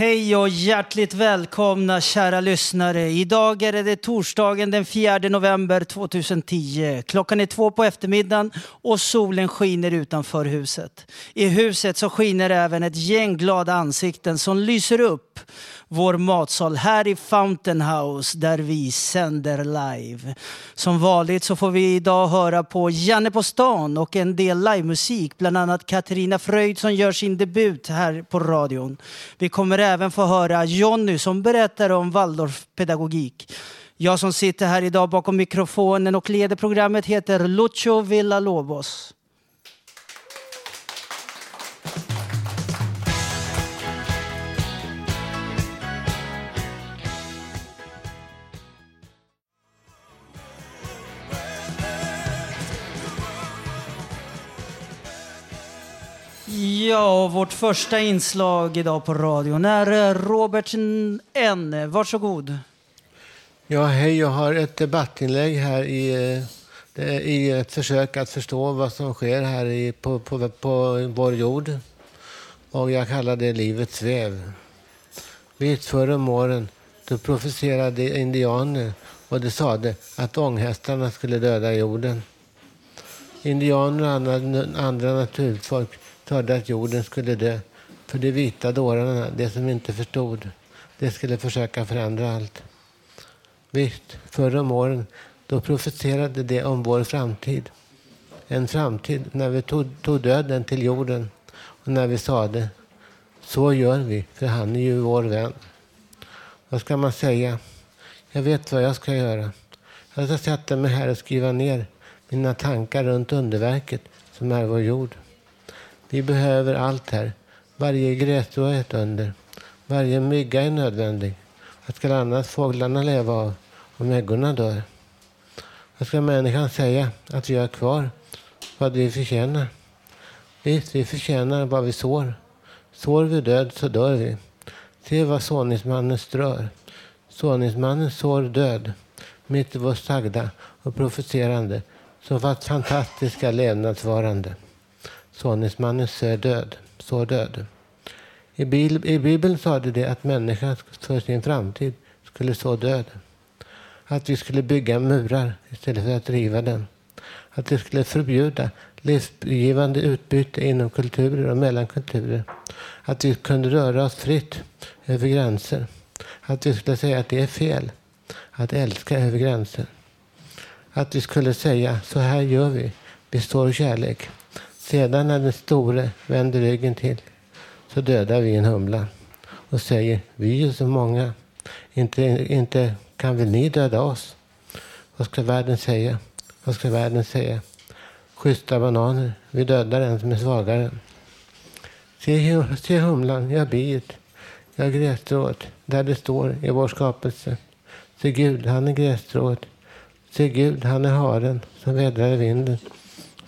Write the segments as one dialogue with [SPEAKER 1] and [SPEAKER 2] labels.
[SPEAKER 1] Hej och hjärtligt välkomna kära lyssnare. Idag är det torsdagen den 4 november 2010. Klockan är två på eftermiddagen och solen skiner utanför huset. I huset så skiner även ett gäng glada ansikten som lyser upp vår matsal här i Fountain House där vi sänder live. Som vanligt så får vi idag höra på Janne på stan och en del livemusik, bland annat Katarina Fröjd som gör sin debut här på radion. Vi kommer även få höra Jonny som berättar om Waldorfpedagogik. Jag som sitter här idag bakom mikrofonen och leder programmet heter Lucio Villalobos. Ja, vårt första inslag idag på radion är eh, Robert N. Varsågod.
[SPEAKER 2] Ja, hej. Jag har ett debattinlägg här i, eh, i ett försök att förstå vad som sker här i, på, på, på vår jord. Och jag kallar det livets väv. Visst, förr om åren då profeterade indianer och de sade att ånghästarna skulle döda jorden. Indianer och andra, andra naturfolk hörde att jorden skulle dö. För de vita dårarna, de som inte förstod, de skulle försöka förändra allt. Visst, förr om åren, då profeterade de om vår framtid. En framtid när vi tog, tog döden till jorden och när vi sade så gör vi, för han är ju vår vän. Vad ska man säga? Jag vet vad jag ska göra. Jag ska sätta mig här och skriva ner mina tankar runt underverket som är vår jord. Vi behöver allt här. Varje grässtrå är ett under. Varje mygga är nödvändig. Vad ska annars fåglarna leva av om äggorna dör? Vad ska människan säga att vi har kvar? Vad vi förtjänar? Visst, vi förtjänar vad vi sår. Sår vi död så dör vi. Se vad såningsmannen strör. Såningsmannen sår död mitt i vårt sagda och profeterande som fast fantastiska levnadsvarande. Såningsmannen sår död. så död. I, I Bibeln sade det att människan för sin framtid skulle så död. Att vi skulle bygga murar istället för att riva dem. Att vi skulle förbjuda livsgivande utbyte inom kulturer och mellan kulturer. Att vi kunde röra oss fritt över gränser. Att vi skulle säga att det är fel att älska över gränser. Att vi skulle säga så här gör vi. Vi står kärlek. Sedan när den store vänder ryggen till så dödar vi en humla och säger vi är så många. Inte, inte kan väl ni döda oss? Vad ska världen säga? Vad ska världen säga? Schyssta bananer. Vi dödar en som är svagare. Se, se humlan, ja biet, ja grässtrået, där det står i vår skapelse. Se Gud, han är grässtrået. Se Gud, han är haren som vädrar vinden.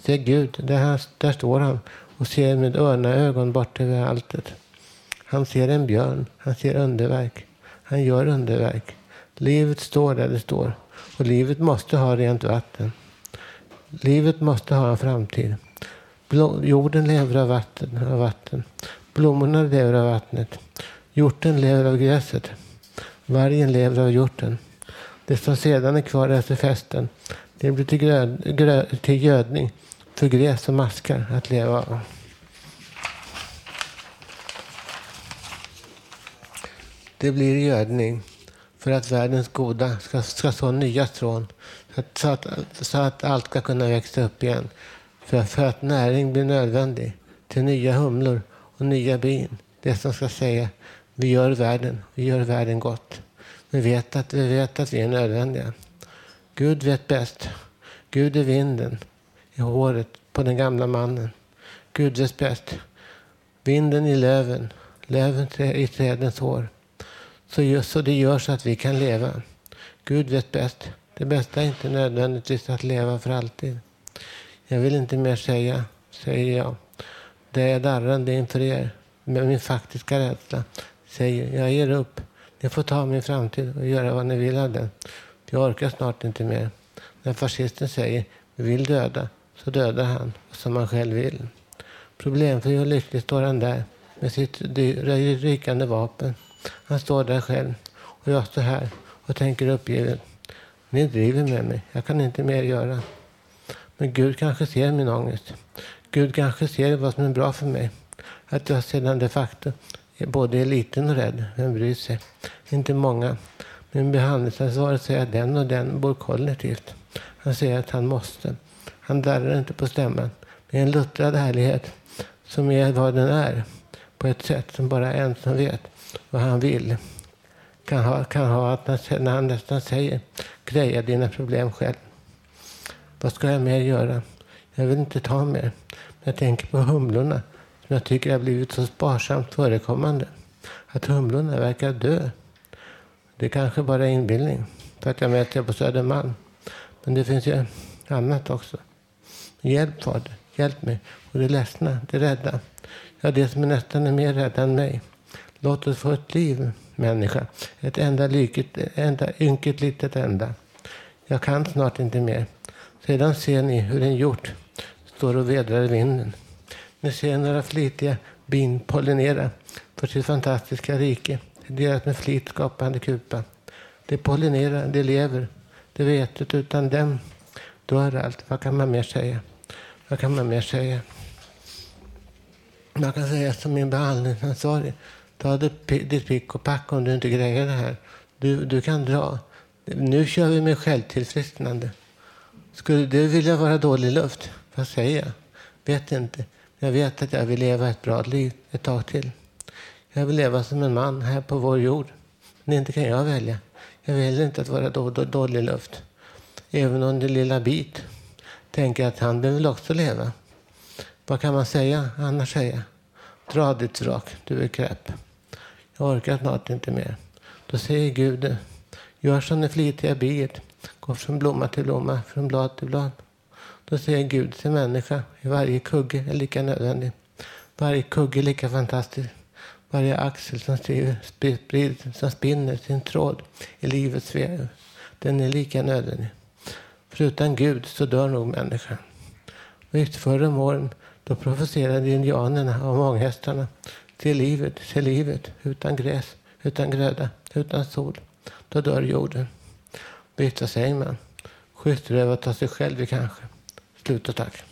[SPEAKER 2] Se Gud, där, han, där står han och ser med örnaögon bort över alltet. Han ser en björn, han ser underverk. Han gör underverk. Livet står där det står. Och livet måste ha rent vatten. Livet måste ha en framtid. Blå, jorden lever av vatten, av vatten. Blommorna lever av vattnet. Hjorten lever av gräset. Vargen lever av hjorten. Det som sedan är kvar efter festen, det blir till, gröd, grö, till gödning för gräs och maskar att leva av. det blir gödning för att världens goda ska, ska så nya strån så att, så, att, så att allt ska kunna växa upp igen. För, för att näring blir nödvändig till nya humlor och nya bin. Det som ska säga vi gör världen, vi gör världen gott. Vi vet att vi, vet att vi är nödvändiga. Gud vet bäst. Gud är vinden i håret på den gamla mannen. Gud vet bäst. Vinden i löven, löven i trädens hår. Så, just, så det gör så att vi kan leva. Gud vet bäst. Det bästa är inte nödvändigtvis att leva för alltid. Jag vill inte mer säga, säger jag. Det är darrande inför er med min faktiska rädsla. Säger, jag ger upp. Ni får ta min framtid och göra vad ni vill av den. Jag orkar snart inte mer. När fascisten säger, vi vill döda, så dödar han som han själv vill. Problemfri och lycklig står han där med sitt rykande vapen. Han står där själv och jag står här och tänker uppgivet. Ni driver med mig. Jag kan inte mer göra. Men Gud kanske ser min ångest. Gud kanske ser vad som är bra för mig. Att jag sedan de facto både är liten och rädd. Vem bryr sig? Inte många. Min behandlingsansvarig säger att den och den bor kollektivt. Han säger att han måste. Han darrar inte på stämman. Det är en luttrad härlighet som är vad den är. På ett sätt som bara en som vet vad han vill kan ha, kan ha att när han nästan säger greja dina problem själv. Vad ska jag mer göra? Jag vill inte ta mer. Jag tänker på humlorna som jag tycker har blivit så sparsamt förekommande. Att humlorna verkar dö. Det kanske bara är inbildning för att jag möter på Södermalm. Men det finns ju annat också. Hjälp Fader, hjälp mig. Och det ledsna, det rädda. Ja, det som är nästan är mer rädda än mig. Låt oss få ett liv, människa. Ett enda, lyket, enda ynket litet enda. Jag kan snart inte mer. Sedan ser ni hur en hjort står och vädrar i vinden. Ni ser några flitiga bin pollinera för sitt fantastiska rike. Deras med flit skapande kupa. De pollinerar, de lever, de vet utan dem dör allt. Vad kan man mer säga? Vad kan man mer säga? Man kan säga som min behandlingsansvarig. Ta ditt pick och pack om du inte grejer det här. Du, du kan dra. Nu kör vi med självtillfrisknande. Skulle du vilja vara dålig luft? Vad säger jag? Vet inte. Jag vet att jag vill leva ett bra liv ett tag till. Jag vill leva som en man här på vår jord. Men inte kan jag välja. Jag vill inte att vara då, då, dålig luft. Även om det lilla bit tänker att han vill också leva. Vad kan man säga annars säga? Dra ditt vrak, du är kräp. Jag orkar snart inte mer. Då säger Gud, gör som det flitiga biet. Går från blomma till blomma, från blad till blad. Då säger Gud till människa, i varje kugge är lika nödvändig. Varje kugge är lika fantastisk. Varje axel som, skriver, sprider, som spinner sin tråd i livets väv, den är lika nödvändig. För utan Gud så dör nog människan. Visst, förr om åren då profeterade indianerna och månghästarna till livet, till livet, utan gräs, utan gröda, utan sol. Då dör jorden. Visst, vad säger man? Skyttrövat av sig själv kanske. Slut och tack.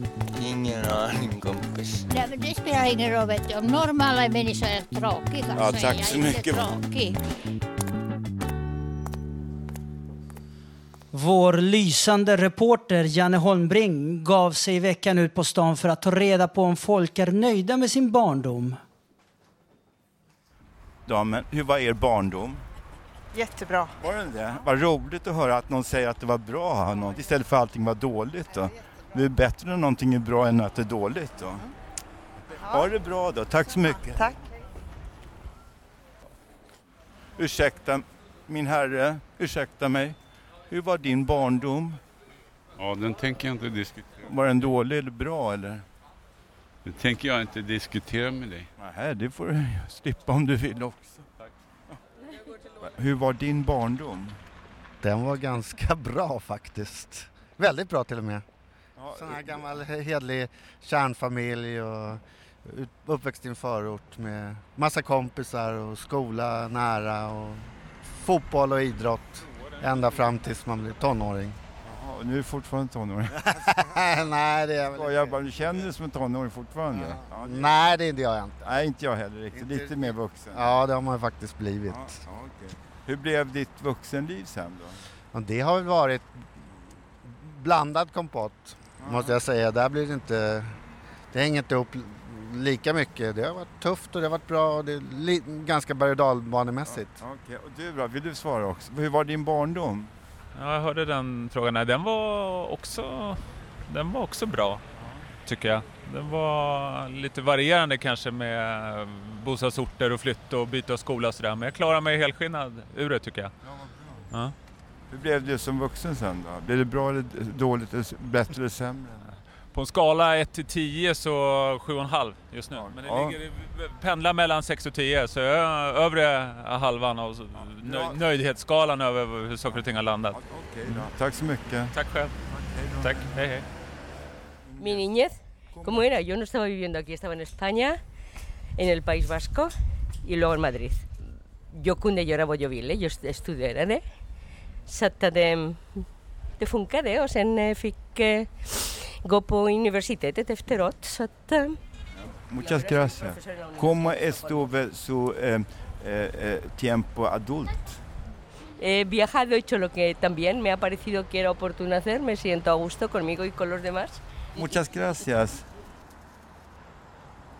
[SPEAKER 3] Ingen aning kompis.
[SPEAKER 4] Nej, men det spelar ingen roll vet du. Om normala människor är tråkiga
[SPEAKER 5] ja,
[SPEAKER 4] så är jag
[SPEAKER 5] så
[SPEAKER 4] inte
[SPEAKER 5] mycket.
[SPEAKER 4] tråkig.
[SPEAKER 1] Vår lysande reporter Janne Holmbring gav sig i veckan ut på stan för att ta reda på om folk är nöjda med sin barndom.
[SPEAKER 5] Damen, hur var er barndom?
[SPEAKER 6] Jättebra.
[SPEAKER 5] Var det det? Vad roligt att höra att någon säger att det var bra något istället för att allting var dåligt. Då. Det är bättre när någonting är bra än att det är dåligt. Då. Ha det bra då, tack så mycket.
[SPEAKER 6] Tack.
[SPEAKER 5] Ursäkta, min herre, ursäkta mig. Hur var din barndom?
[SPEAKER 7] Ja, den tänker jag inte diskutera.
[SPEAKER 5] Var den dålig eller bra eller?
[SPEAKER 6] Det tänker jag inte diskutera med dig.
[SPEAKER 5] Nej, det får du slippa om du vill också. Hur var din barndom?
[SPEAKER 7] Den var ganska bra faktiskt. Väldigt bra till och med. Sån här gammal hedlig kärnfamilj och uppväxt i en förort med massa kompisar och skola nära och fotboll och idrott ända fram tills man blir tonåring.
[SPEAKER 5] Jaha, och nu är du fortfarande tonåring?
[SPEAKER 7] Nej, det är jag väl
[SPEAKER 5] bara, du känner dig som en tonåring fortfarande? Ja, det-
[SPEAKER 7] Nej, det gör jag inte.
[SPEAKER 5] Nej, inte jag heller riktigt. Lite mer vuxen.
[SPEAKER 7] Ja, det har man faktiskt blivit.
[SPEAKER 5] Ja, ja, okej. Hur blev ditt vuxenliv sen då?
[SPEAKER 7] Det har väl varit blandad kompott, måste jag säga. Där blir det inte... Det hänger inte ihop lika mycket. Det har varit tufft och det har varit bra och det är li, ganska berg och dalbanemässigt.
[SPEAKER 5] Okej, och du då? Vill du svara också? Hur var din barndom?
[SPEAKER 8] Ja, jag hörde den frågan. Nej, den var också, den var också bra, tycker jag. Den var lite varierande kanske med bostadsorter och flytt och byta skola och sådär. Men jag klarade mig helskinnad ur det tycker jag. Ja.
[SPEAKER 5] Hur blev du som vuxen sen då? Blev det bra eller dåligt, eller bättre eller sämre?
[SPEAKER 8] På en skala 1 till 10 så 7,5 just nu. Men det
[SPEAKER 5] Ja.
[SPEAKER 8] ligger, pendlar mellan 6 och 10 så övre halvan av nöj, nöjdhetsskalan över hur saker och ting har landat.
[SPEAKER 5] Okej då. Tack så mycket.
[SPEAKER 8] Tack själv. Tack, hej hej.
[SPEAKER 9] Mi niñez, ¿cómo era? Yo no estaba viviendo aquí, estaba en España, en el País Vasco y luego en Madrid. Jo kunde göra vad jag ville, jag st- att det, funkade och sen fick eh, gå på universitetet efteråt. Så att, eh,
[SPEAKER 5] Muchas gracias. ¿Cómo estuvo su eh, eh, eh, tiempo adult?
[SPEAKER 9] he viajado, he hecho lo que también me ha parecido que era oportuno hacer, me siento a gusto conmigo y con los demás.
[SPEAKER 5] Muchas gracias.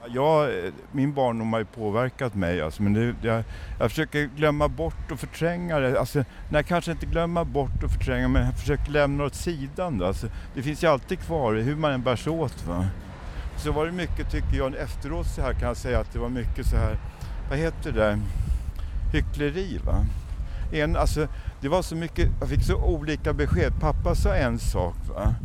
[SPEAKER 5] Ja, min barndom har ju påverkat mig. Alltså, men det, jag, jag försöker glömma bort och förtränga det. Alltså, nej, kanske inte glömma bort och förtränga, men jag försöker lämna åt sidan. Då. Alltså, det finns ju alltid kvar, hur man än bärs åt. Va? Så var det mycket, tycker jag, efteråt så här kan jag säga att det var mycket så här, vad heter det där, hyckleri. Va? En, alltså, det var så mycket, jag fick så olika besked. Pappa sa en sak. Va?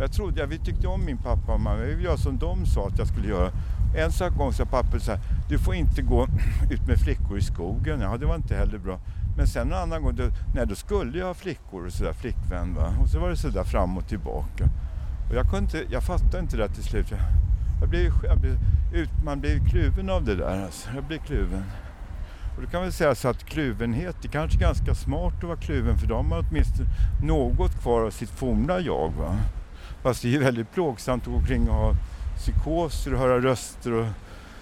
[SPEAKER 5] Jag trodde, ja, vi tyckte om min pappa och mamma, vi ville göra som de sa att jag skulle göra. En sak gång sa pappa så här, du får inte gå ut med flickor i skogen. Ja, det var inte heller bra. Men sen en annan gång, då, nej, då skulle jag ha flickor och sådär, flickvän va. Och så var det sådär fram och tillbaka. Och jag, kunde inte, jag fattade inte det till slut. Jag, jag blev, jag blev, ut, man blir kluven av det där alltså. Jag blev kluven. Och då kan väl säga så att kluvenhet, det kanske är ganska smart att vara kluven för då har man åtminstone något kvar av sitt forna jag. Va? Fast det är ju väldigt plågsamt att gå omkring och ha psykoser och höra röster och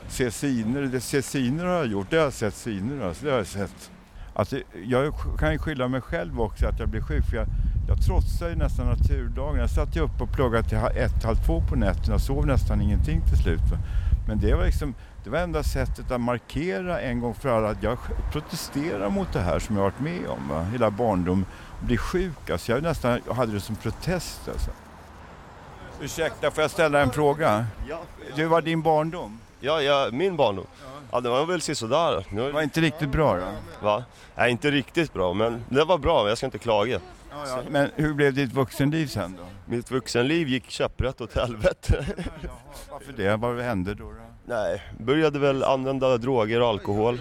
[SPEAKER 5] se syner. Det, se syner har jag gjort, det har jag sett syner. Alltså, det har jag sett. Alltså, jag kan ju skylla mig själv också att jag blir sjuk för jag, jag trotsade ju nästan naturdagen. Jag satt ju uppe och pluggade till ett, halv två på nätterna och sov nästan ingenting till slut. Men det var liksom det var enda sättet att markera en gång för alla att jag protesterar mot det här som jag varit med om. Va? Hela barndom. Bli sjuk. Alltså jag nästan jag hade det som protest. Alltså. Ursäkta, får jag ställa en fråga?
[SPEAKER 10] Ja.
[SPEAKER 5] Hur var din barndom?
[SPEAKER 10] Ja, ja min barndom? Ja, det var väl sisådär. Det
[SPEAKER 5] var inte riktigt bra då?
[SPEAKER 10] Va? Nej, inte riktigt bra, men det var bra. Jag ska inte klaga.
[SPEAKER 5] ja. Men hur blev ditt vuxenliv sen då?
[SPEAKER 10] Mitt vuxenliv gick käpprätt åt helvete.
[SPEAKER 5] Varför det? Vad hände då? då?
[SPEAKER 10] Nej, började väl använda droger och alkohol.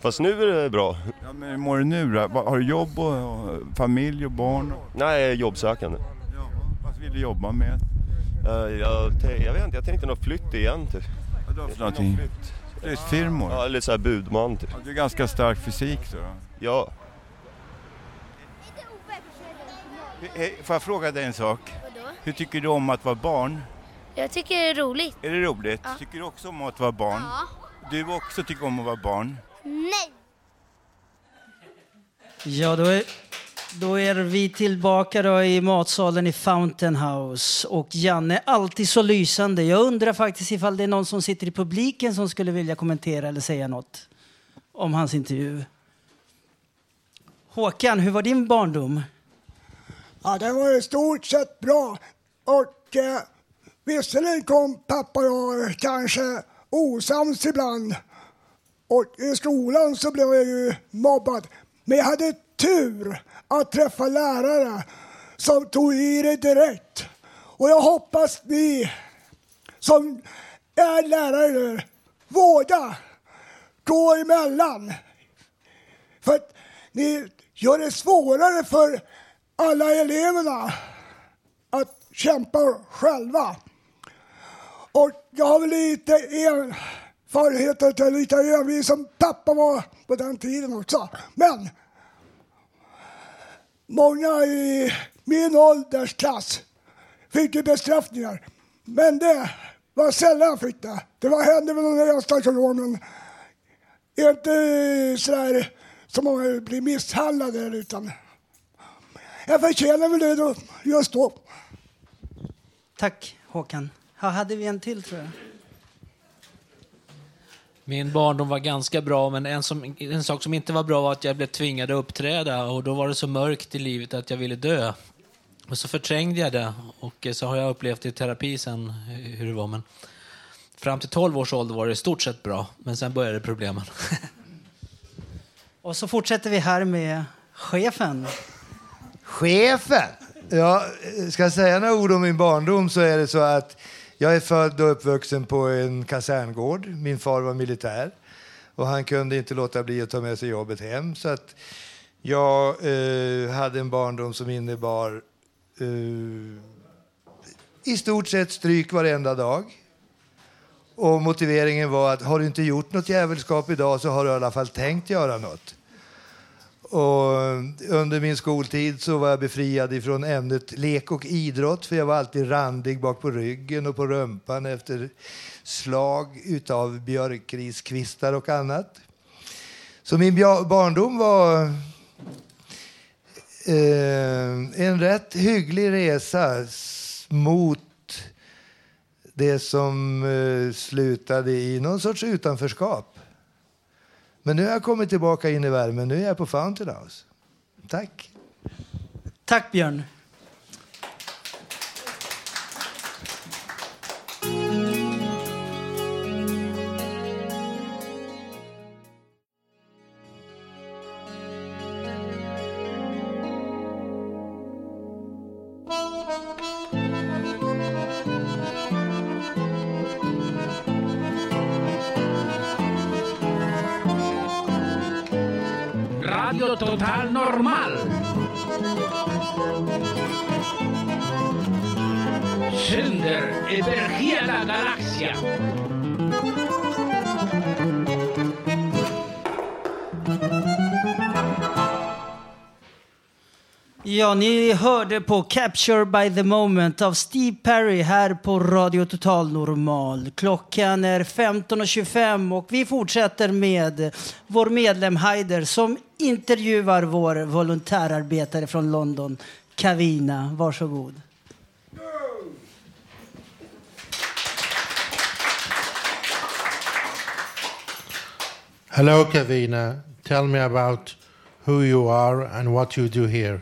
[SPEAKER 10] Fast nu är det bra.
[SPEAKER 5] Ja, men hur mår du nu då? Har du jobb och, och familj och barn?
[SPEAKER 10] Nej, jag är jobbsökande.
[SPEAKER 5] Vill du jobba med?
[SPEAKER 10] Eh, jag, jag vet inte, jag tänkte nog flytt igen typ.
[SPEAKER 5] Vadå för någonting? Flyttfirmor?
[SPEAKER 10] Ja, lite såhär budman typ.
[SPEAKER 5] Ja, du är ganska stark fysik då?
[SPEAKER 10] Ja.
[SPEAKER 5] Får jag fråga dig en sak? Hur tycker du om att vara barn?
[SPEAKER 11] Jag tycker det är roligt.
[SPEAKER 5] Är det roligt?
[SPEAKER 11] Ja.
[SPEAKER 5] Tycker du också om att vara barn?
[SPEAKER 11] Ja.
[SPEAKER 5] Du också tycker om att vara barn?
[SPEAKER 11] Nej!
[SPEAKER 1] Ja, då är, då är vi tillbaka då i matsalen i Fountain House. Och Janne, alltid så lysande. Jag undrar faktiskt ifall det är någon som sitter i publiken som skulle vilja kommentera eller säga något om hans intervju. Håkan, hur var din barndom?
[SPEAKER 12] Ja, den var i stort sett bra. Och eh, visserligen kom pappa och jag kanske osams ibland. Och i skolan så blev jag ju mobbad. Men jag hade tur att träffa lärare som tog i det direkt. Och jag hoppas ni som är lärare nu, våga gå emellan. För att ni gör det svårare för alla eleverna att kämpa själva. Och jag har väl lite erfarenhet av lite övrig som pappa var på den tiden också. Men många i min åldersklass fick ju bestraffningar. Men det var sällan jag fick det. Det var, hände väl någon enstaka gång, men inte sådär som man blir misshandlad utan jag förtjänar väl det då, just då.
[SPEAKER 1] Tack Håkan. Här hade vi en till tror jag.
[SPEAKER 13] Min barndom var ganska bra, men en, som, en sak som inte var bra var att jag blev tvingad att uppträda och då var det så mörkt i livet att jag ville dö. Och så förträngde jag det och så har jag upplevt i terapi sen hur det var. Men fram till 12 års ålder var det i stort sett bra, men sen började problemen.
[SPEAKER 1] och så fortsätter vi här med chefen.
[SPEAKER 14] Chefen? Ja, ska jag säga några ord om min barndom så är det så att jag är född och uppvuxen på en kaserngård. Min far var militär och han kunde inte låta bli att ta med sig jobbet hem. Så att jag eh, hade en barndom som innebar eh, i stort sett stryk varenda dag. Och motiveringen var att har du inte gjort något jävelskap idag så har du i alla fall tänkt göra något. Och under min skoltid så var jag befriad ifrån ämnet lek och idrott för jag var alltid randig bak på ryggen och på rumpan efter slag utav björkriskvistar och annat. Så min barndom var eh, en rätt hygglig resa mot det som eh, slutade i någon sorts utanförskap. Men nu har jag kommit tillbaka in i värmen. Nu är jag på Fountain House. Tack.
[SPEAKER 1] Tack, Björn.
[SPEAKER 15] Total normal. Sänder över hela galaxen.
[SPEAKER 1] Ja, ni hörde på Capture by the Moment av Steve Perry här på Radio Total Normal. Klockan är 15.25 och vi fortsätter med vår medlem Haider som intervjuar vår volontärarbetare från London, Kavina. Varsågod.
[SPEAKER 16] Hello, Kavina. Tell me about who you are and what you do here.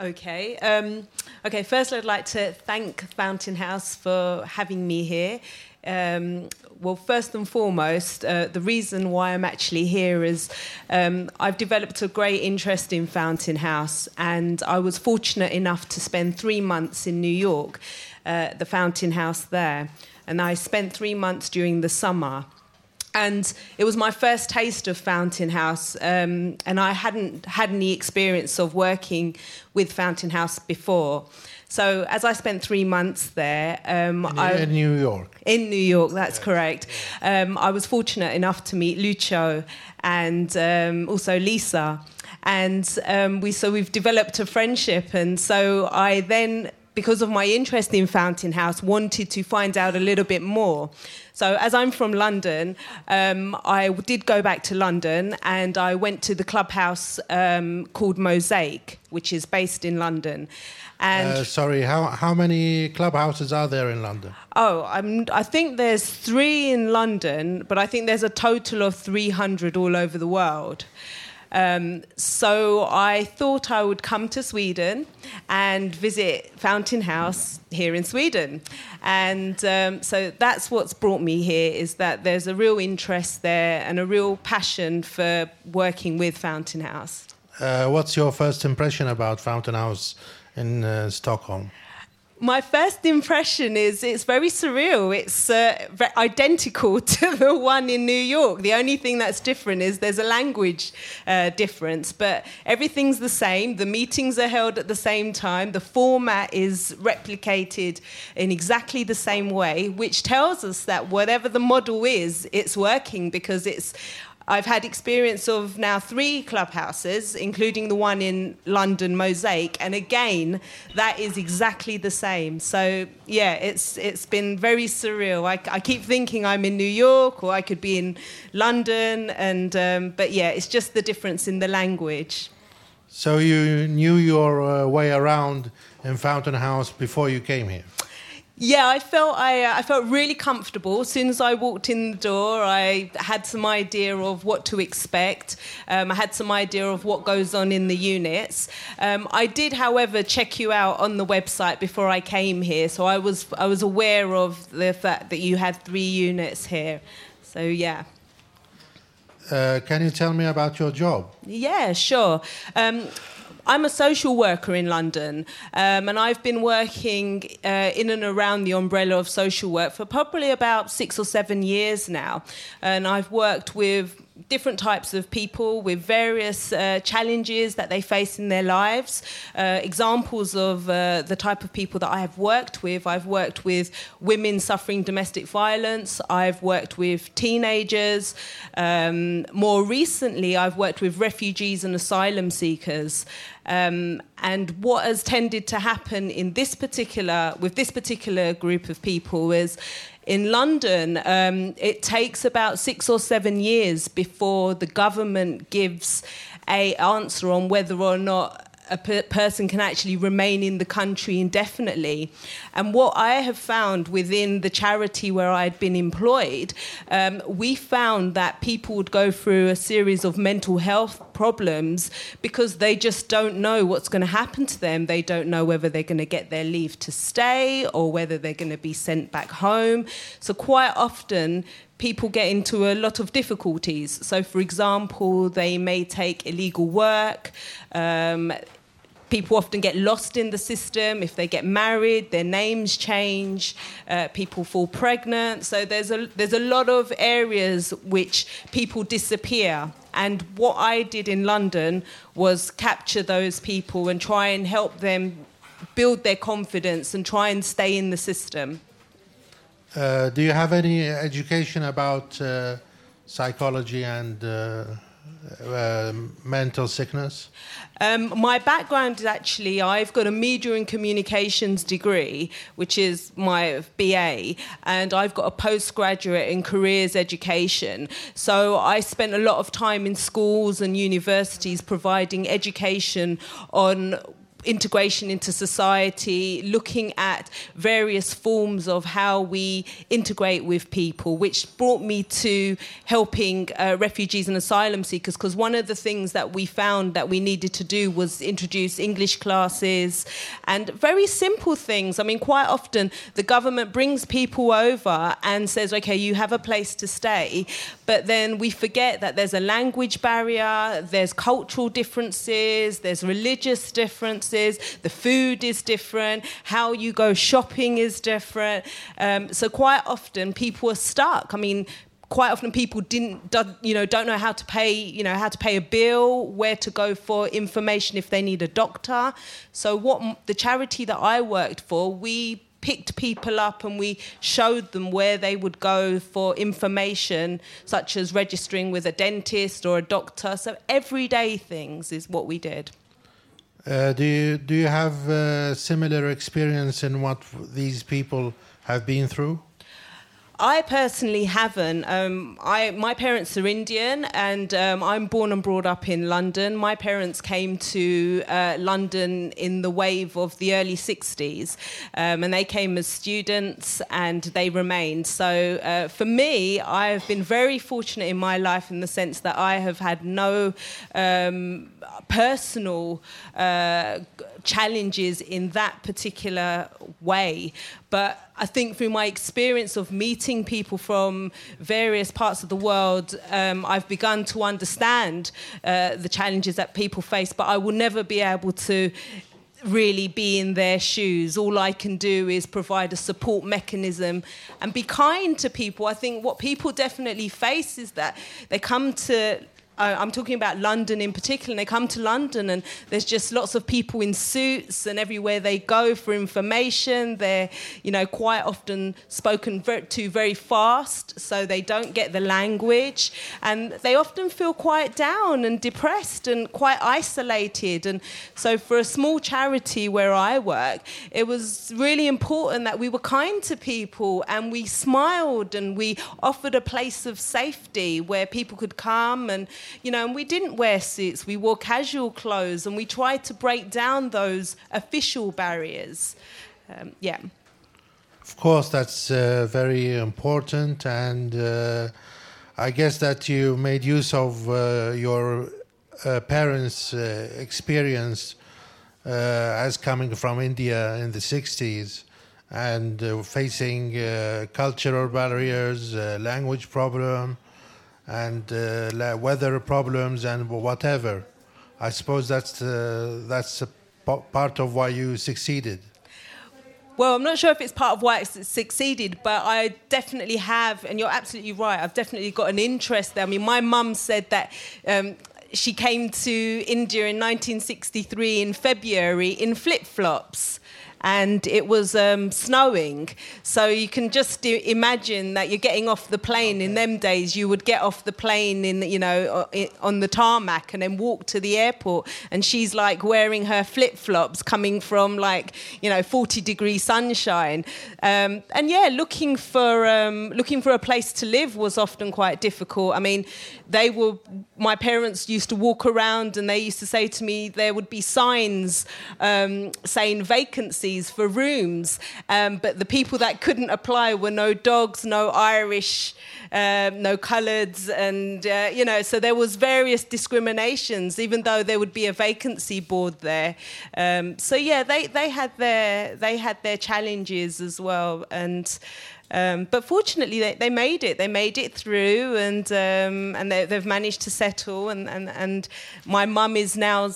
[SPEAKER 17] Okay. Um, okay. First, I'd like to thank Fountain House for having me here. Um, well, first and foremost, uh, the reason why I'm actually here is um, I've developed a great interest in Fountain House, and I was fortunate enough to spend three months in New York, uh, the Fountain House there. And I spent three months during the summer and it was my first taste of Fountain House, um, and I hadn't had any experience of working with Fountain House before. So as I spent three months there, um,
[SPEAKER 16] in,
[SPEAKER 17] I,
[SPEAKER 16] in, New York.
[SPEAKER 17] In New York, that's yes. correct. Um, I was fortunate enough to meet Lucho and um, also Lisa, and um, we so we've developed a friendship, and so I then because of my interest in Fountain House, wanted to find out a little bit more. So, as I'm from London, um, I did go back to London and I went to the clubhouse um, called Mosaic, which is based in London. And
[SPEAKER 16] uh, sorry, how how many clubhouses are there in London?
[SPEAKER 17] Oh, I'm, I think there's three in London, but I think there's a total of 300 all over the world. Um, so I thought I would come to Sweden and visit Fountain House here in Sweden. And um, so that's what's brought me here is that there's a real interest there and a real passion for working with Fountain House.
[SPEAKER 16] Uh, what's your first impression about Fountain House in uh, Stockholm?
[SPEAKER 17] My first impression is it's very surreal. It's uh, identical to the one in New York. The only thing that's different is there's a language uh, difference, but everything's the same. The meetings are held at the same time. The format is replicated in exactly the same way, which tells us that whatever the model is, it's working because it's I've had experience of now three clubhouses, including the one in London, Mosaic, and again, that is exactly the same. So yeah, it's it's been very surreal. I, I keep thinking I'm in New York or I could be in London, and um, but yeah, it's just the difference in the language.
[SPEAKER 16] So you knew your uh, way around in Fountain House before you came here?
[SPEAKER 17] Yeah, I felt I, uh, I felt really comfortable. As soon as I walked in the door, I had some idea of what to expect. Um, I had some idea of what goes on in the units. Um, I did, however, check you out on the website before I came here, so I was I was aware of the fact that you had three units here. So yeah.
[SPEAKER 16] Uh, can you tell me about your job?
[SPEAKER 17] Yeah, sure. Um, I'm a social worker in London, um, and I've been working uh, in and around the umbrella of social work for probably about six or seven years now. And I've worked with different types of people with various uh, challenges that they face in their lives. Uh, examples of uh, the type of people that I have worked with I've worked with women suffering domestic violence, I've worked with teenagers. Um, more recently, I've worked with refugees and asylum seekers. Um, and what has tended to happen in this particular, with this particular group of people is in London, um, it takes about six or seven years before the government gives a answer on whether or not a per- person can actually remain in the country indefinitely. And what I have found within the charity where I'd been employed, um, we found that people would go through a series of mental health problems because they just don't know what's going to happen to them. They don't know whether they're going to get their leave to stay or whether they're going to be sent back home. So, quite often, people get into a lot of difficulties. So, for example, they may take illegal work. Um, people often get lost in the system. If they get married, their names change. Uh, people fall pregnant. So there's a there's a lot of areas which people disappear. And what I did in London was capture those people and try and help them build their confidence and try and stay in the system.
[SPEAKER 16] Uh, do you have any education about uh, psychology and uh, uh, mental sickness?
[SPEAKER 17] Um, my background is actually I've got a media and communications degree, which is my BA, and I've got a postgraduate in careers education. So I spent a lot of time in schools and universities providing education on integration into society, looking at various forms of how we integrate with people, which brought me to helping uh, refugees and asylum seekers. Because one of the things that we found that we needed to do was introduce English classes and very simple things. I mean, quite often the government brings people over and says, okay, you have a place to stay, but then we forget that there's a language barrier, there's cultural differences, there's religious differences the food is different, how you go shopping is different. Um, so quite often people are stuck. I mean, quite often people didn't you know don't know how to pay you know how to pay a bill where to go for information if they need a doctor so what the charity that i worked for we picked people up and we showed them where they would go for information such as registering with a dentist or a doctor so everyday things is what we did
[SPEAKER 16] uh, do you do you have uh, similar experience in what these people have been through?
[SPEAKER 17] I personally haven't. Um, I, my parents are Indian, and um, I'm born and brought up in London. My parents came to uh, London in the wave of the early 60s, um, and they came as students and they remained. So uh, for me, I have been very fortunate in my life in the sense that I have had no um, personal uh, challenges in that particular way. But I think through my experience of meeting people from various parts of the world, um, I've begun to understand uh, the challenges that people face, but I will never be able to really be in their shoes. All I can do is provide a support mechanism and be kind to people. I think what people definitely face is that they come to I'm talking about London in particular, and they come to London and there's just lots of people in suits and everywhere they go for information. They're, you know, quite often spoken to very fast, so they don't get the language. And they often feel quite down and depressed and quite isolated. And so for a small charity where I work, it was really important that we were kind to people and we smiled and we offered a place of safety where people could come and you know, and we didn't wear suits, we wore casual clothes, and we tried to break down those official barriers. Um, yeah.
[SPEAKER 16] Of course, that's uh, very important, and uh, I guess that you made use of uh, your uh, parents' uh, experience uh, as coming from India in the 60s and facing cultural barriers, language problem, and uh, weather problems and whatever. I suppose that's uh, that's part of why you succeeded.
[SPEAKER 17] Well, I'm not sure if it's part of why it succeeded, but I definitely have, and you're absolutely right. I've definitely got an interest there. I mean, my mum said that. Um, she came to India in 1963 in February in flip flops and it was um, snowing. So you can just imagine that you're getting off the plane. In them days, you would get off the plane in, you know, on the tarmac and then walk to the airport. And she's like wearing her flip flops, coming from like, you know, 40 degree sunshine. Um, and yeah, looking for um, looking for a place to live was often quite difficult. I mean, they were my parents used to walk around and they used to say to me there would be signs um, saying vacancies for rooms. Um, but the people that couldn't apply were no dogs no irish um, no coloreds and uh, you know so there was various discriminations even though there would be a vacancy board there. Um, so yeah they, they had their they had their challenges as well. And um, but fortunately, they, they made it. They made it through, and um, and they, have managed to settle. And and, and my mum is now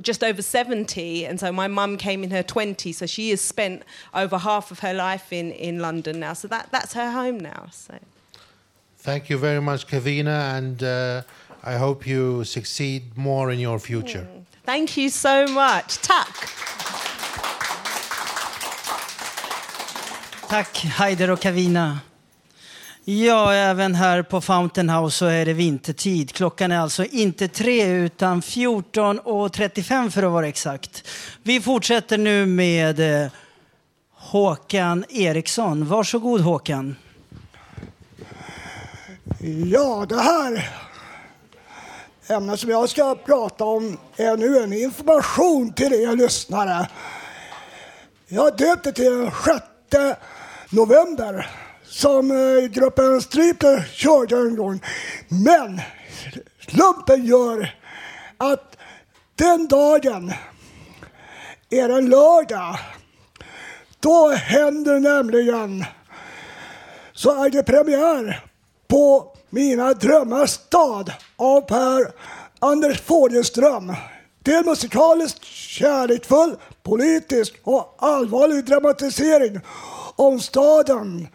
[SPEAKER 17] just over seventy, and so my mum came in her twenties, so she has spent over half of her life in, in London now. So that that's her home now. So.
[SPEAKER 16] Thank you very much, Kavina, and uh, I hope you succeed more in your future. Mm.
[SPEAKER 17] Thank you so much. Tack.
[SPEAKER 1] Tack Haider och Kavina. Ja, även här på Fountain House så är det vintertid. Klockan är alltså inte tre utan 14.35 för att vara exakt. Vi fortsätter nu med eh, Håkan Eriksson. Varsågod Håkan.
[SPEAKER 12] Ja, det här ämnet som jag ska prata om är nu en information till er lyssnare. Jag döpte till den sjätte november som eh, gruppen Striper körde en gång. Men slumpen gör att den dagen är en lördag. Då händer nämligen så är det premiär på Mina drömmars stad av Per Anders Fogelström. Det är en musikaliskt kärleksfull, politisk och allvarlig dramatisering om stadens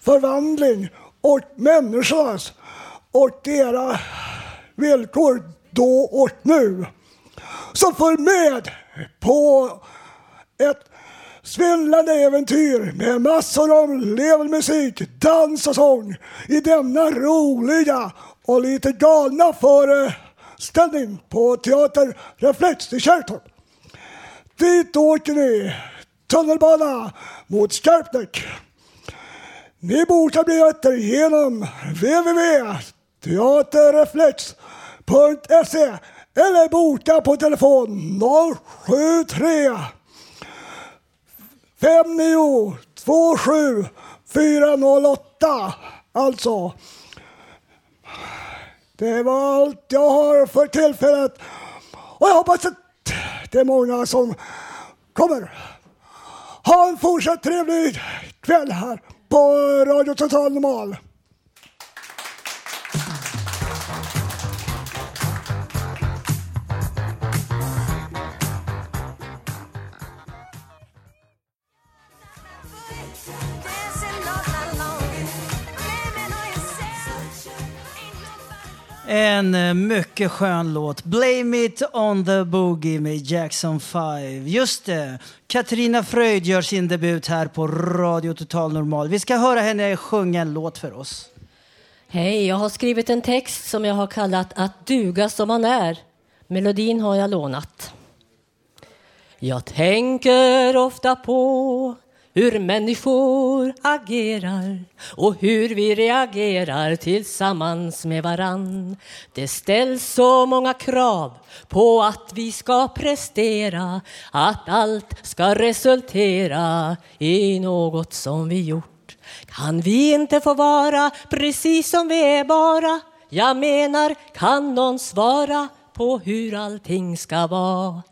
[SPEAKER 12] förvandling och människornas och deras villkor då och nu. Så följ med på ett svindlande äventyr med massor av levande musik, dans och sång i denna roliga och lite galna föreställning på Teater Reflex i Kärrtorp. Dit åker ni tunnelbana mot Skarpnäck. Ni bokar biljetter genom www.teaterreflex.se eller boka på telefon 073 5927 408. Alltså, det var allt jag har för tillfället. Och jag hoppas att det är många som kommer. Ha en fortsatt trevlig kväll här på Radio Total Normal.
[SPEAKER 1] En eh, mycket skön låt. Blame it on the boogie med Jackson 5. Just det. Katarina Fröjd gör sin debut här på Radio Total Normal. Vi ska höra henne sjunga en låt för oss.
[SPEAKER 18] Hej, jag har skrivit en text som jag har kallat Att duga som man är. Melodin har jag lånat. Jag tänker ofta på hur människor agerar och hur vi reagerar tillsammans med varann. Det ställs så många krav på att vi ska prestera, att allt ska resultera i något som vi gjort. Kan vi inte få vara precis som vi är bara? Jag menar, kan någon svara på hur allting ska vara?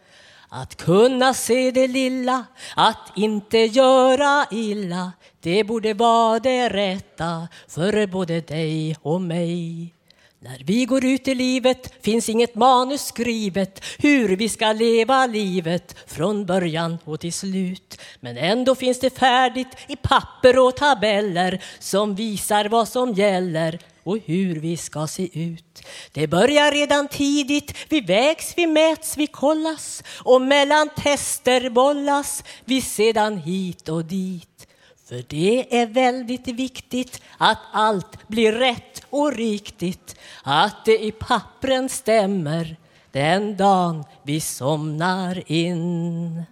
[SPEAKER 18] Att kunna se det lilla, att inte göra illa det borde vara det rätta för både dig och mig. När vi går ut i livet finns inget manus skrivet hur vi ska leva livet från början och till slut. Men ändå finns det färdigt i papper och tabeller som visar vad som gäller och hur vi ska se ut. Det börjar redan tidigt, vi vägs, vi mäts, vi kollas och mellan tester bollas vi sedan hit och dit. För det är väldigt viktigt att allt blir rätt och riktigt, att det i pappren stämmer den dagen vi somnar in.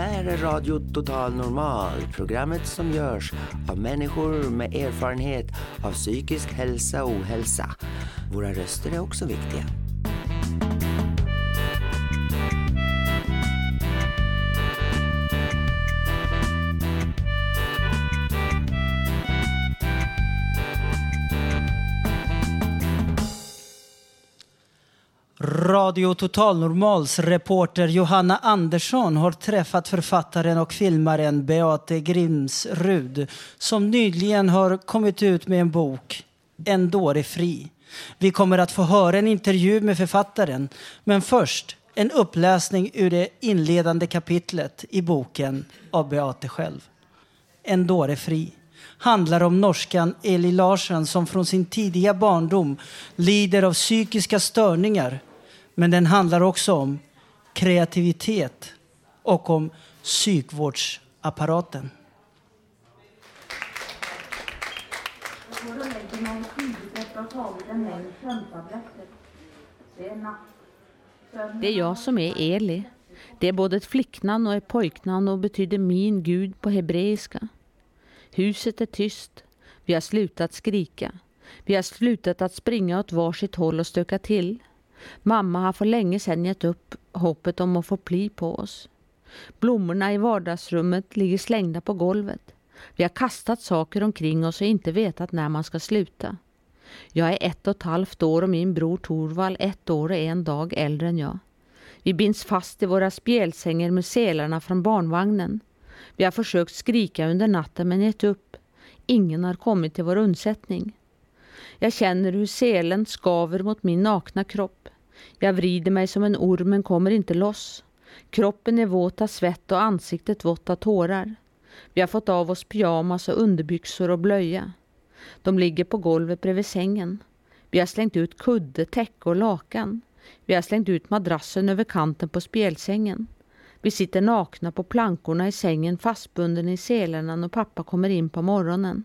[SPEAKER 19] Här är Radio Total Normal, programmet som görs av människor med erfarenhet av psykisk hälsa och ohälsa. Våra röster är också viktiga.
[SPEAKER 1] Radio Total Normals reporter Johanna Andersson har träffat författaren och filmaren Beate Grimsrud som nyligen har kommit ut med en bok, En dåre fri. Vi kommer att få höra en intervju med författaren, men först en uppläsning ur det inledande kapitlet i boken av Beate själv. En dåre fri handlar om norskan Eli Larsen som från sin tidiga barndom lider av psykiska störningar men den handlar också om kreativitet och om psykvårdsapparaten.
[SPEAKER 20] Det är jag som är Eli. Det är både ett flicknamn och ett pojknamn och betyder min gud på hebreiska. Huset är tyst. Vi har slutat skrika. Vi har slutat att springa åt varsitt håll och stöka till. Mamma har för länge sedan gett upp hoppet om att få pli på oss. Blommorna i vardagsrummet ligger slängda på golvet. Vi har kastat saker omkring oss och inte vetat när man ska sluta. Jag är ett och ett halvt år och min bror Torvald ett år och en dag äldre än jag. Vi binds fast i våra spjälsängar med selarna från barnvagnen. Vi har försökt skrika under natten men gett upp. Ingen har kommit till vår undsättning. Jag känner hur selen skaver mot min nakna kropp. Jag vrider mig som en orm men kommer inte loss. Kroppen är våt av svett och ansiktet vått av tårar. Vi har fått av oss pyjamas och underbyxor och blöja. De ligger på golvet bredvid sängen. Vi har slängt ut kudde, täcke och lakan. Vi har slängt ut madrassen över kanten på spjälsängen. Vi sitter nakna på plankorna i sängen fastbunden i selarna när pappa kommer in på morgonen.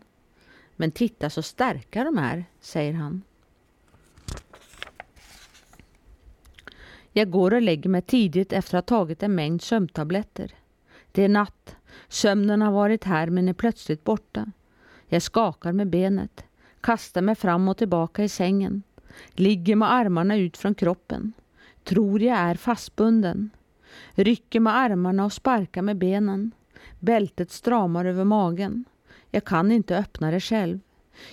[SPEAKER 20] Men titta så starka de är, säger han. Jag går och lägger mig tidigt efter att ha tagit en mängd sömntabletter. Det är natt. Sömnen har varit här men är plötsligt borta. Jag skakar med benet, kastar mig fram och tillbaka i sängen, ligger med armarna ut från kroppen, tror jag är fastbunden, rycker med armarna och sparkar med benen. Bältet stramar över magen. Jag kan inte öppna det själv.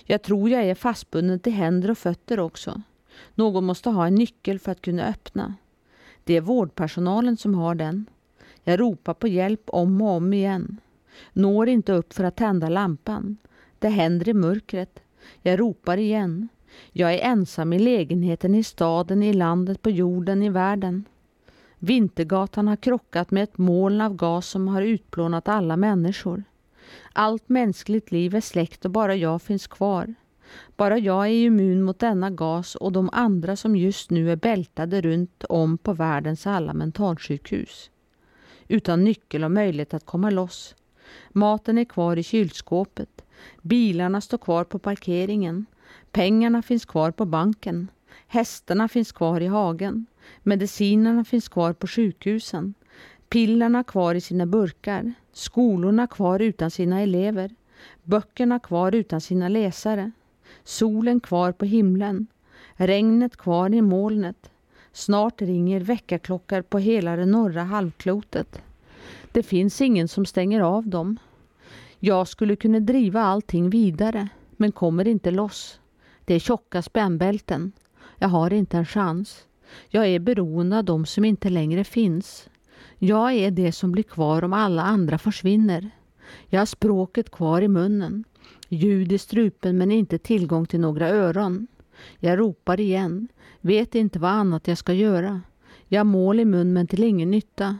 [SPEAKER 20] Jag tror jag är fastbunden till händer och fötter också. Någon måste ha en nyckel för att kunna öppna. Det är vårdpersonalen som har den. Jag ropar på hjälp om och om igen. Når inte upp för att tända lampan. Det händer i mörkret. Jag ropar igen. Jag är ensam i lägenheten, i staden, i landet, på jorden, i världen. Vintergatan har krockat med ett moln av gas som har utplånat alla människor. Allt mänskligt liv är släckt och bara jag finns kvar. Bara jag är immun mot denna gas och de andra som just nu är bältade runt om på världens alla mentalsjukhus. Utan nyckel och möjlighet att komma loss. Maten är kvar i kylskåpet. Bilarna står kvar på parkeringen. Pengarna finns kvar på banken. Hästarna finns kvar i hagen. Medicinerna finns kvar på sjukhusen. Pillerna kvar i sina burkar. Skolorna kvar utan sina elever. Böckerna kvar utan sina läsare. Solen kvar på himlen. Regnet kvar i molnet. Snart ringer väckarklockor på hela det norra halvklotet. Det finns ingen som stänger av dem. Jag skulle kunna driva allting vidare, men kommer inte loss. Det är tjocka spännbälten. Jag har inte en chans. Jag är beroende av dem som inte längre finns. Jag är det som blir kvar om alla andra försvinner. Jag har språket kvar i munnen. Ljud i strupen men inte tillgång till några öron. Jag ropar igen. Vet inte vad annat jag ska göra. Jag har mål i mun men till ingen nytta.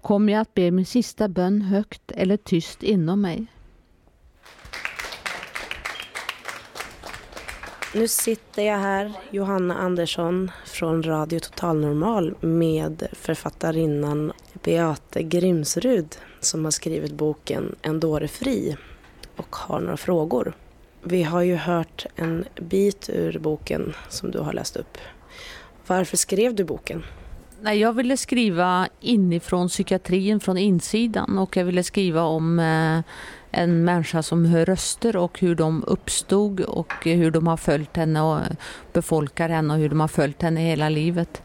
[SPEAKER 20] Kommer jag att be min sista bön högt eller tyst inom mig?
[SPEAKER 21] Nu sitter jag här, Johanna Andersson från Radio Total Normal med författarinnan Beate Grimsrud som har skrivit boken En dåre fri och har några frågor. Vi har ju hört en bit ur boken som du har läst upp. Varför skrev du boken?
[SPEAKER 20] Nej, jag ville skriva inifrån psykiatrin, från insidan och jag ville skriva om eh, en människa som hör röster och hur de uppstod och hur de har följt henne och befolkar henne och hur de har följt henne hela livet.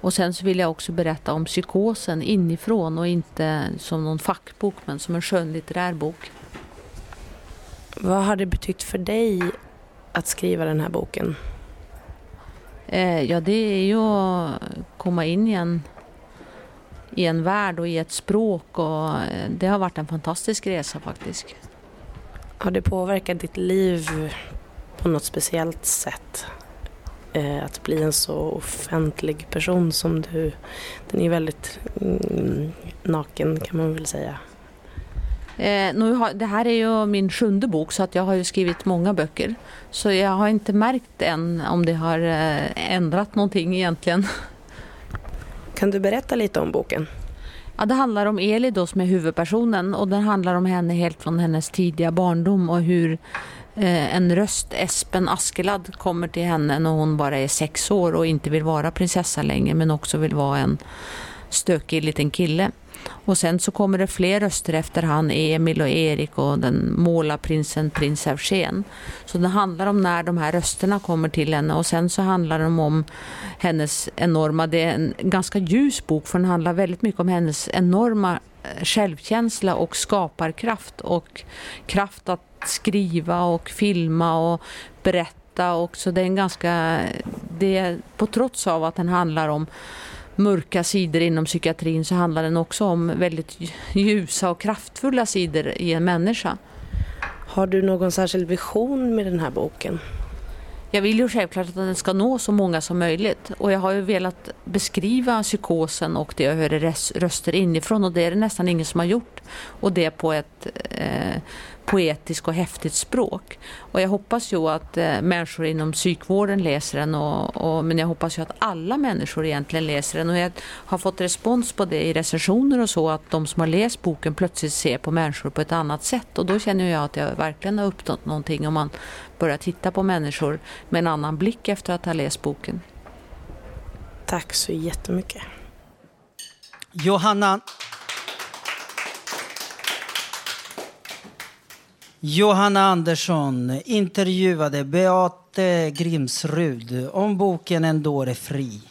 [SPEAKER 20] Och sen så vill jag också berätta om psykosen inifrån och inte som någon fackbok men som en skönlitterär bok.
[SPEAKER 21] Vad har det betytt för dig att skriva den här boken?
[SPEAKER 20] Eh, ja, det är ju att komma in i en, i en värld och i ett språk och eh, det har varit en fantastisk resa faktiskt.
[SPEAKER 21] Har det påverkat ditt liv på något speciellt sätt? Eh, att bli en så offentlig person som du. Den är väldigt mm, naken kan man väl säga.
[SPEAKER 20] Eh, nu har, det här är ju min sjunde bok så att jag har ju skrivit många böcker. Så jag har inte märkt än om det har eh, ändrat någonting egentligen.
[SPEAKER 21] Kan du berätta lite om boken?
[SPEAKER 20] Ja, det handlar om Eli då som är huvudpersonen och den handlar om henne helt från hennes tidiga barndom och hur eh, en röst, Espen Askeladd, kommer till henne när hon bara är sex år och inte vill vara prinsessa längre men också vill vara en stökig liten kille. Och sen så kommer det fler röster efter han, Emil och Erik och den målarprinsen prins Eugen. Så det handlar om när de här rösterna kommer till henne och sen så handlar det om hennes enorma, det är en ganska ljus bok för den handlar väldigt mycket om hennes enorma eh, självkänsla och skaparkraft och kraft att skriva och filma och berätta och så det är en ganska, det är på trots av att den handlar om mörka sidor inom psykiatrin så handlar den också om väldigt ljusa och kraftfulla sidor i en människa.
[SPEAKER 21] Har du någon särskild vision med den här boken?
[SPEAKER 20] Jag vill ju självklart att den ska nå så många som möjligt och jag har ju velat beskriva psykosen och det jag hör röster inifrån och det är det nästan ingen som har gjort. Och det på ett eh, poetiskt och häftigt språk. Och jag hoppas ju att eh, människor inom psykvården läser den och, och, men jag hoppas ju att alla människor egentligen läser den och jag har fått respons på det i recensioner och så att de som har läst boken plötsligt ser på människor på ett annat sätt och då känner jag att jag verkligen har uppnått någonting om man börjar titta på människor med en annan blick efter att ha läst boken.
[SPEAKER 21] Tack så jättemycket.
[SPEAKER 1] Johanna Johanna Andersson intervjuade Beate Grimsrud om boken En dåre fri.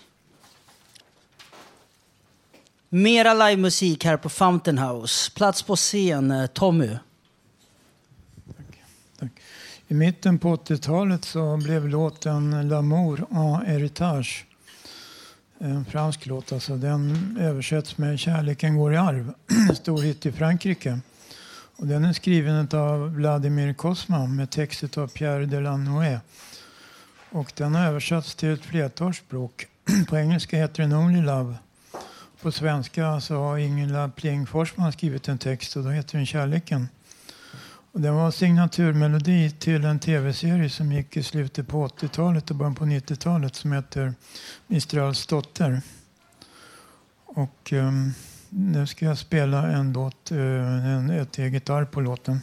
[SPEAKER 1] Mera livemusik här på Fountain House. Plats på scen, eh, Tommy.
[SPEAKER 22] I mitten på 80-talet så blev låten L'amour en héritage en fransk låt. Alltså den översätts med Kärleken går i arv. En stor hit i Frankrike. Och den är skriven av Vladimir Kosma med text av Pierre Delanoë. Och den har översatts till ett flertal språk. På engelska heter den Only Love. på svenska så har Ingela Pling Forsman skrivit en text och då heter den Kärleken. Och den var signaturmelodi till en tv-serie som gick i slutet på 80-talet och början på 90-talet som heter Mistrals dotter. Och um, nu ska jag spela en låt, eh, en, ett eget arv på låten.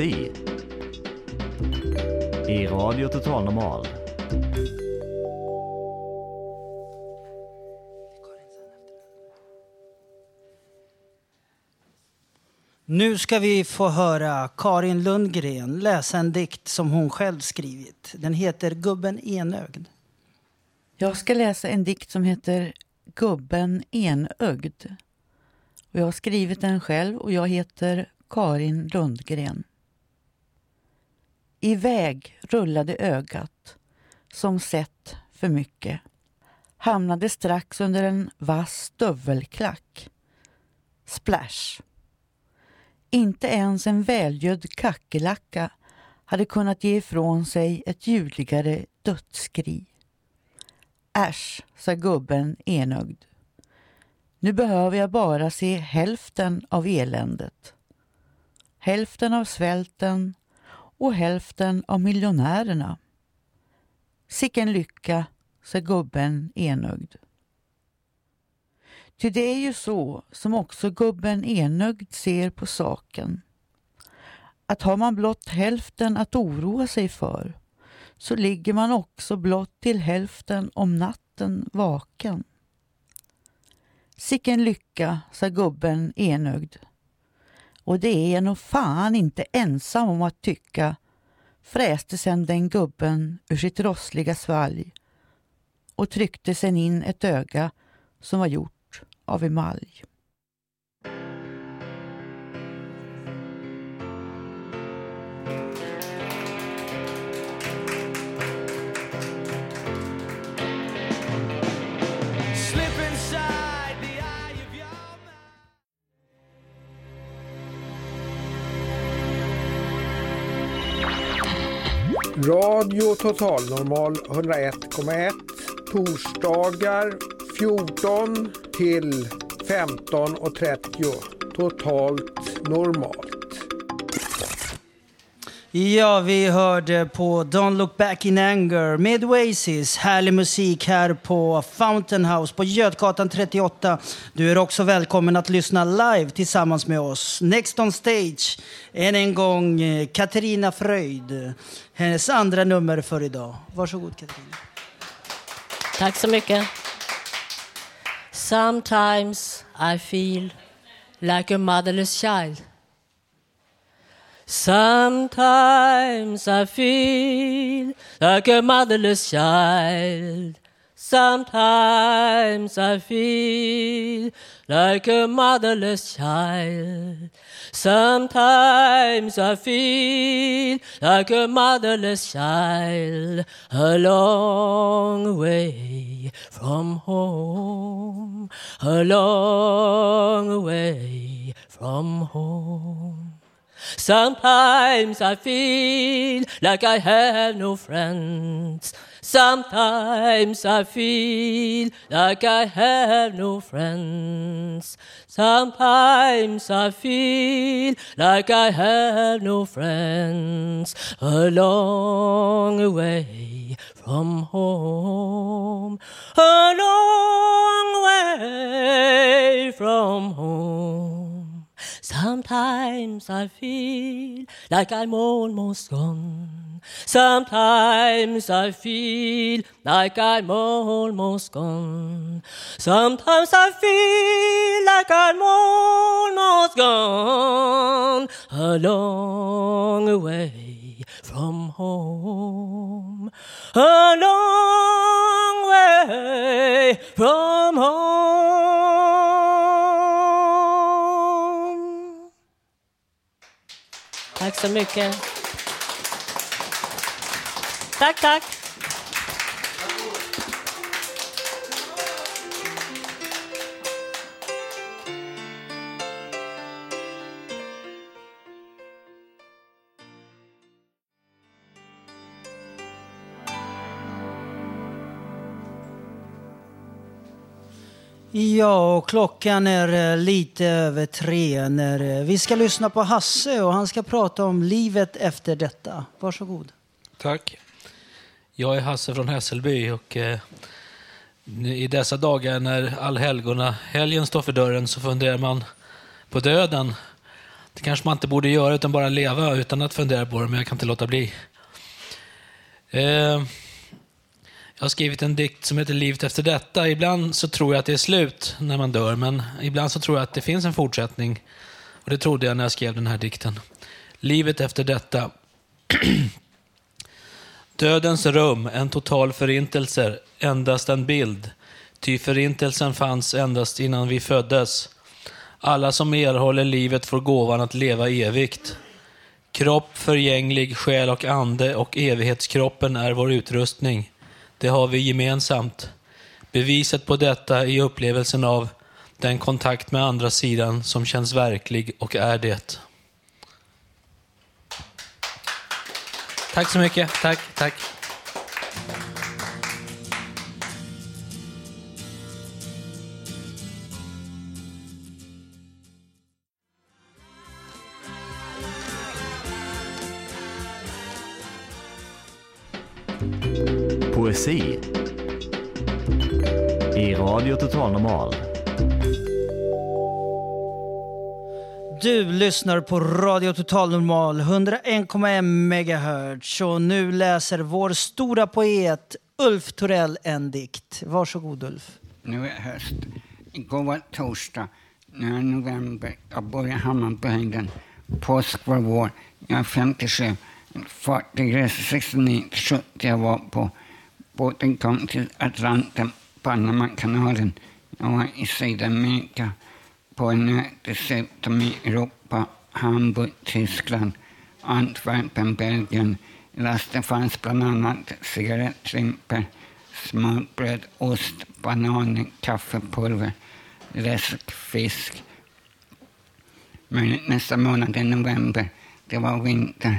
[SPEAKER 23] Poesi i Radio Total Normal.
[SPEAKER 1] Nu ska vi få höra Karin Lundgren läsa en dikt som hon själv skrivit. Den heter Gubben enögd.
[SPEAKER 24] Jag ska läsa en dikt som heter Gubben enögd. Och jag har skrivit den själv och jag heter Karin Lundgren. Iväg rullade ögat, som sett för mycket. Hamnade strax under en vass stövelklack. Splash! Inte ens en välgödd kackerlacka hade kunnat ge ifrån sig ett ljudligare dödsskri. Äsch, sa gubben enögd. Nu behöver jag bara se hälften av eländet. Hälften av svälten och hälften av miljonärerna. Sicken lycka, sa gubben enögd. Ty det är ju så som också gubben enögd ser på saken. Att har man blott hälften att oroa sig för så ligger man också blott till hälften om natten vaken. Sicken lycka, sa gubben enögd. Och det är jag nog fan inte ensam om att tycka, fräste sen den gubben ur sitt rossliga svalg och tryckte sen in ett öga som var gjort av emalj.
[SPEAKER 25] Radio Total Normal 101,1 torsdagar 14 till 15.30 totalt normalt.
[SPEAKER 1] Ja, vi hörde på Don't Look Back in Anger med Oasis. Härlig musik här på Fountain House på Götgatan 38. Du är också välkommen att lyssna live tillsammans med oss. Next on stage, än en gång eh, Katarina Fröjd. Hennes andra nummer för idag. Varsågod Katarina.
[SPEAKER 18] Tack så mycket. Sometimes I feel like a motherless child. Sometimes I feel like a motherless child. Sometimes I feel like a motherless child. Sometimes I feel like a motherless child a long way from home, a long way from home. Sometimes I feel like I have no friends. Sometimes I feel like I have no friends. Sometimes I feel like I have no friends. A long way from home. A long way from home. Sometimes I feel like I'm almost gone. Sometimes I feel like I'm almost gone. Sometimes I feel like I'm almost gone. A long way from home. A long way from home. Tack så mycket. Tack, tack.
[SPEAKER 1] Ja, och klockan är eh, lite över tre när eh, vi ska lyssna på Hasse och han ska prata om livet efter detta. Varsågod.
[SPEAKER 13] Tack. Jag är Hasse från Hässelby och eh, i dessa dagar när allhelgona helgen står för dörren så funderar man på döden. Det kanske man inte borde göra utan bara leva utan att fundera på det, men jag kan inte låta bli. Jag har skrivit en dikt som heter Livet efter detta. Ibland så tror jag att det är slut när man dör, men ibland så tror jag att det finns en fortsättning. Och det trodde jag när jag skrev den här dikten. Livet efter detta. Dödens rum, en total förintelse, endast en bild. Ty förintelsen fanns endast innan vi föddes. Alla som erhåller livet får gåvan att leva evigt. Kropp förgänglig, själ och ande och evighetskroppen är vår utrustning. Det har vi gemensamt. Beviset på detta är upplevelsen av den kontakt med andra sidan som känns verklig och är det. Tack så mycket. Tack, tack.
[SPEAKER 23] Poesi i Radio Total Normal.
[SPEAKER 1] Du lyssnar på Radio Total Normal 101,1 MHz och nu läser vår stora poet Ulf Torell en dikt. Varsågod Ulf.
[SPEAKER 26] Nu är höst. Igår var torsdag. Nu är november. Jag bor i Hammarbyhöjden. Påsk var vår. Jag är 57. Fartygresa 69 70 jag var på. Båten kom till Atlanten, Panamakanalen. Jag var i Sydamerika. På en ö dessutom i Europa. Hamburg, Tyskland. Antwerpen, Belgien. I lasten fanns bland annat cigarettlimper, smörbröd, ost, bananer, kaffepulver, läsk, fisk. Men nästa månad är november. Det var vinter.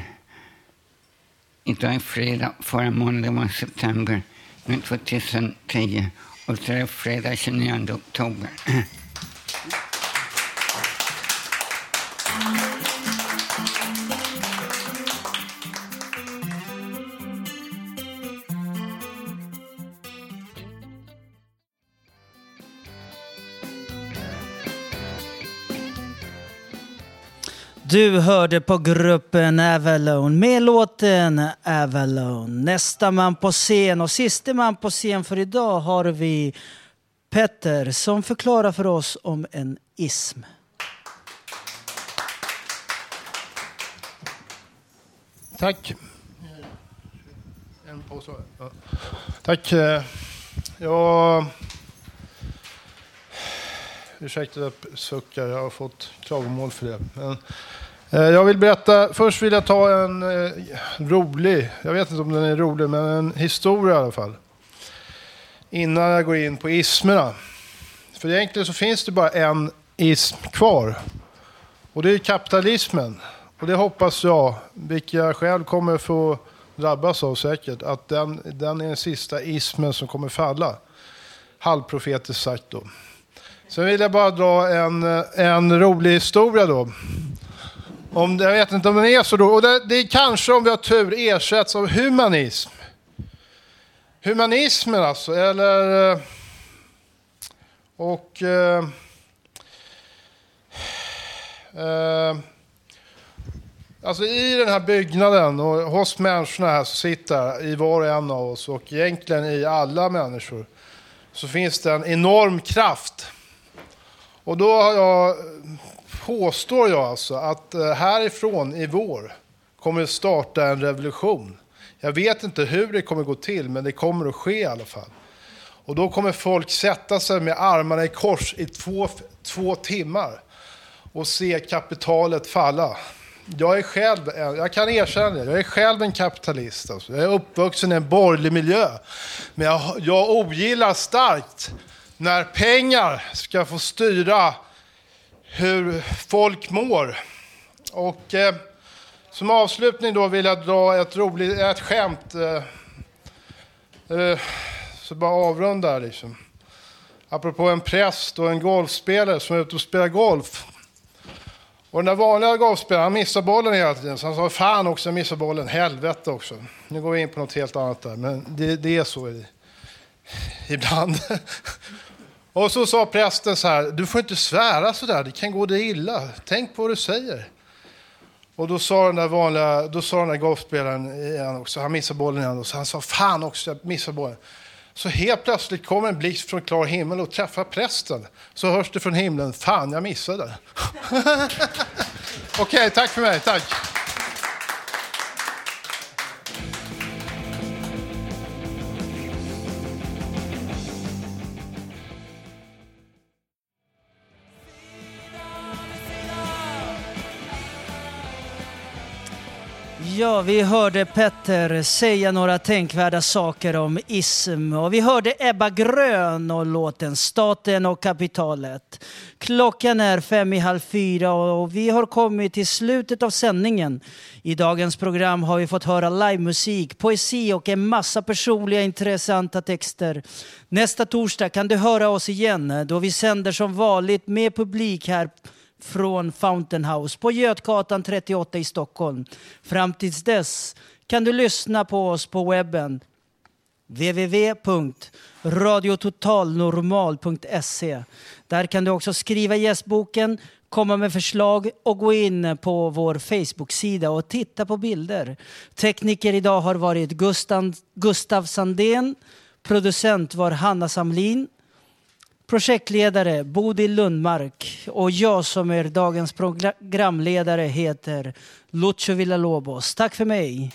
[SPEAKER 26] Idag är fredag. Förra månaden var september. 2010. Och så är det fredag 29 oktober.
[SPEAKER 1] Du hörde på gruppen Avalon med låten Avalon. Nästa man på scen och siste man på scen för idag har vi Petter som förklarar för oss om en ism.
[SPEAKER 27] Tack. En. Ja. Tack. Jag... Ursäkta att jag suckar, jag har fått klagomål för det. Men, Eh, jag vill berätta, först vill jag ta en eh, rolig, jag vet inte om den är rolig, men en historia i alla fall. Innan jag går in på ismerna. För egentligen så finns det bara en ism kvar. Och det är kapitalismen. Och det hoppas jag, vilket jag själv kommer få drabbas av säkert, att den, den är den sista ismen som kommer falla. Halvprofetiskt sagt då. Sen vill jag bara dra en, eh, en rolig historia då. Om, jag vet inte om den är så då. Och det, det är kanske om vi har tur ersätts av humanism. Humanismen alltså, eller... Eh, och... Eh, eh, Alltså i den här byggnaden och hos människorna här som sitter, i var och en av oss och egentligen i alla människor, så finns det en enorm kraft. Och då har jag, påstår jag alltså att eh, härifrån i vår kommer starta en revolution. Jag vet inte hur det kommer gå till, men det kommer att ske i alla fall. Och då kommer folk sätta sig med armarna i kors i två, två timmar och se kapitalet falla. Jag är själv, en- jag kan erkänna det, jag är själv en kapitalist. Alltså. Jag är uppvuxen i en borgerlig miljö. Men jag, jag ogillar starkt när pengar ska få styra hur folk mår. Och eh, som avslutning då vill jag dra ett roligt, ett skämt. Eh, eh, så bara avrunda här liksom. Apropå en präst och en golfspelare som är ute och spelar golf. Och den där vanliga golfspelaren, han missar bollen hela tiden. Så han sa, fan också, jag missar bollen. Helvete också. Nu går vi in på något helt annat där, men det, det är så i, ibland. Och så sa prästen så här, du får inte svära så där, det kan gå dig illa. Tänk på vad du säger. Och då sa den där vanliga, då sa den där golfspelaren igen också, han missade bollen igen, och så han sa, fan också, jag missade bollen. Så helt plötsligt kommer en blixt från klar himmel och träffar prästen. Så hörs det från himlen, fan jag missade. Okej, tack för mig, tack.
[SPEAKER 1] Ja, vi hörde Petter säga några tänkvärda saker om ism och vi hörde Ebba Grön och låten Staten och kapitalet. Klockan är fem i halv fyra och vi har kommit till slutet av sändningen. I dagens program har vi fått höra livemusik, poesi och en massa personliga intressanta texter. Nästa torsdag kan du höra oss igen då vi sänder som vanligt med publik här från Fountain House på Götgatan 38 i Stockholm. Fram tills dess kan du lyssna på oss på webben www.radiototalnormal.se. Där kan du också skriva gästboken, komma med förslag och gå in på vår Facebook-sida och titta på bilder. Tekniker idag har varit Gustav, Gustav Sandén, producent var Hanna Samlin, Projektledare Bodil Lundmark och jag som är dagens programledare heter Lucio Villalobos. Tack för mig.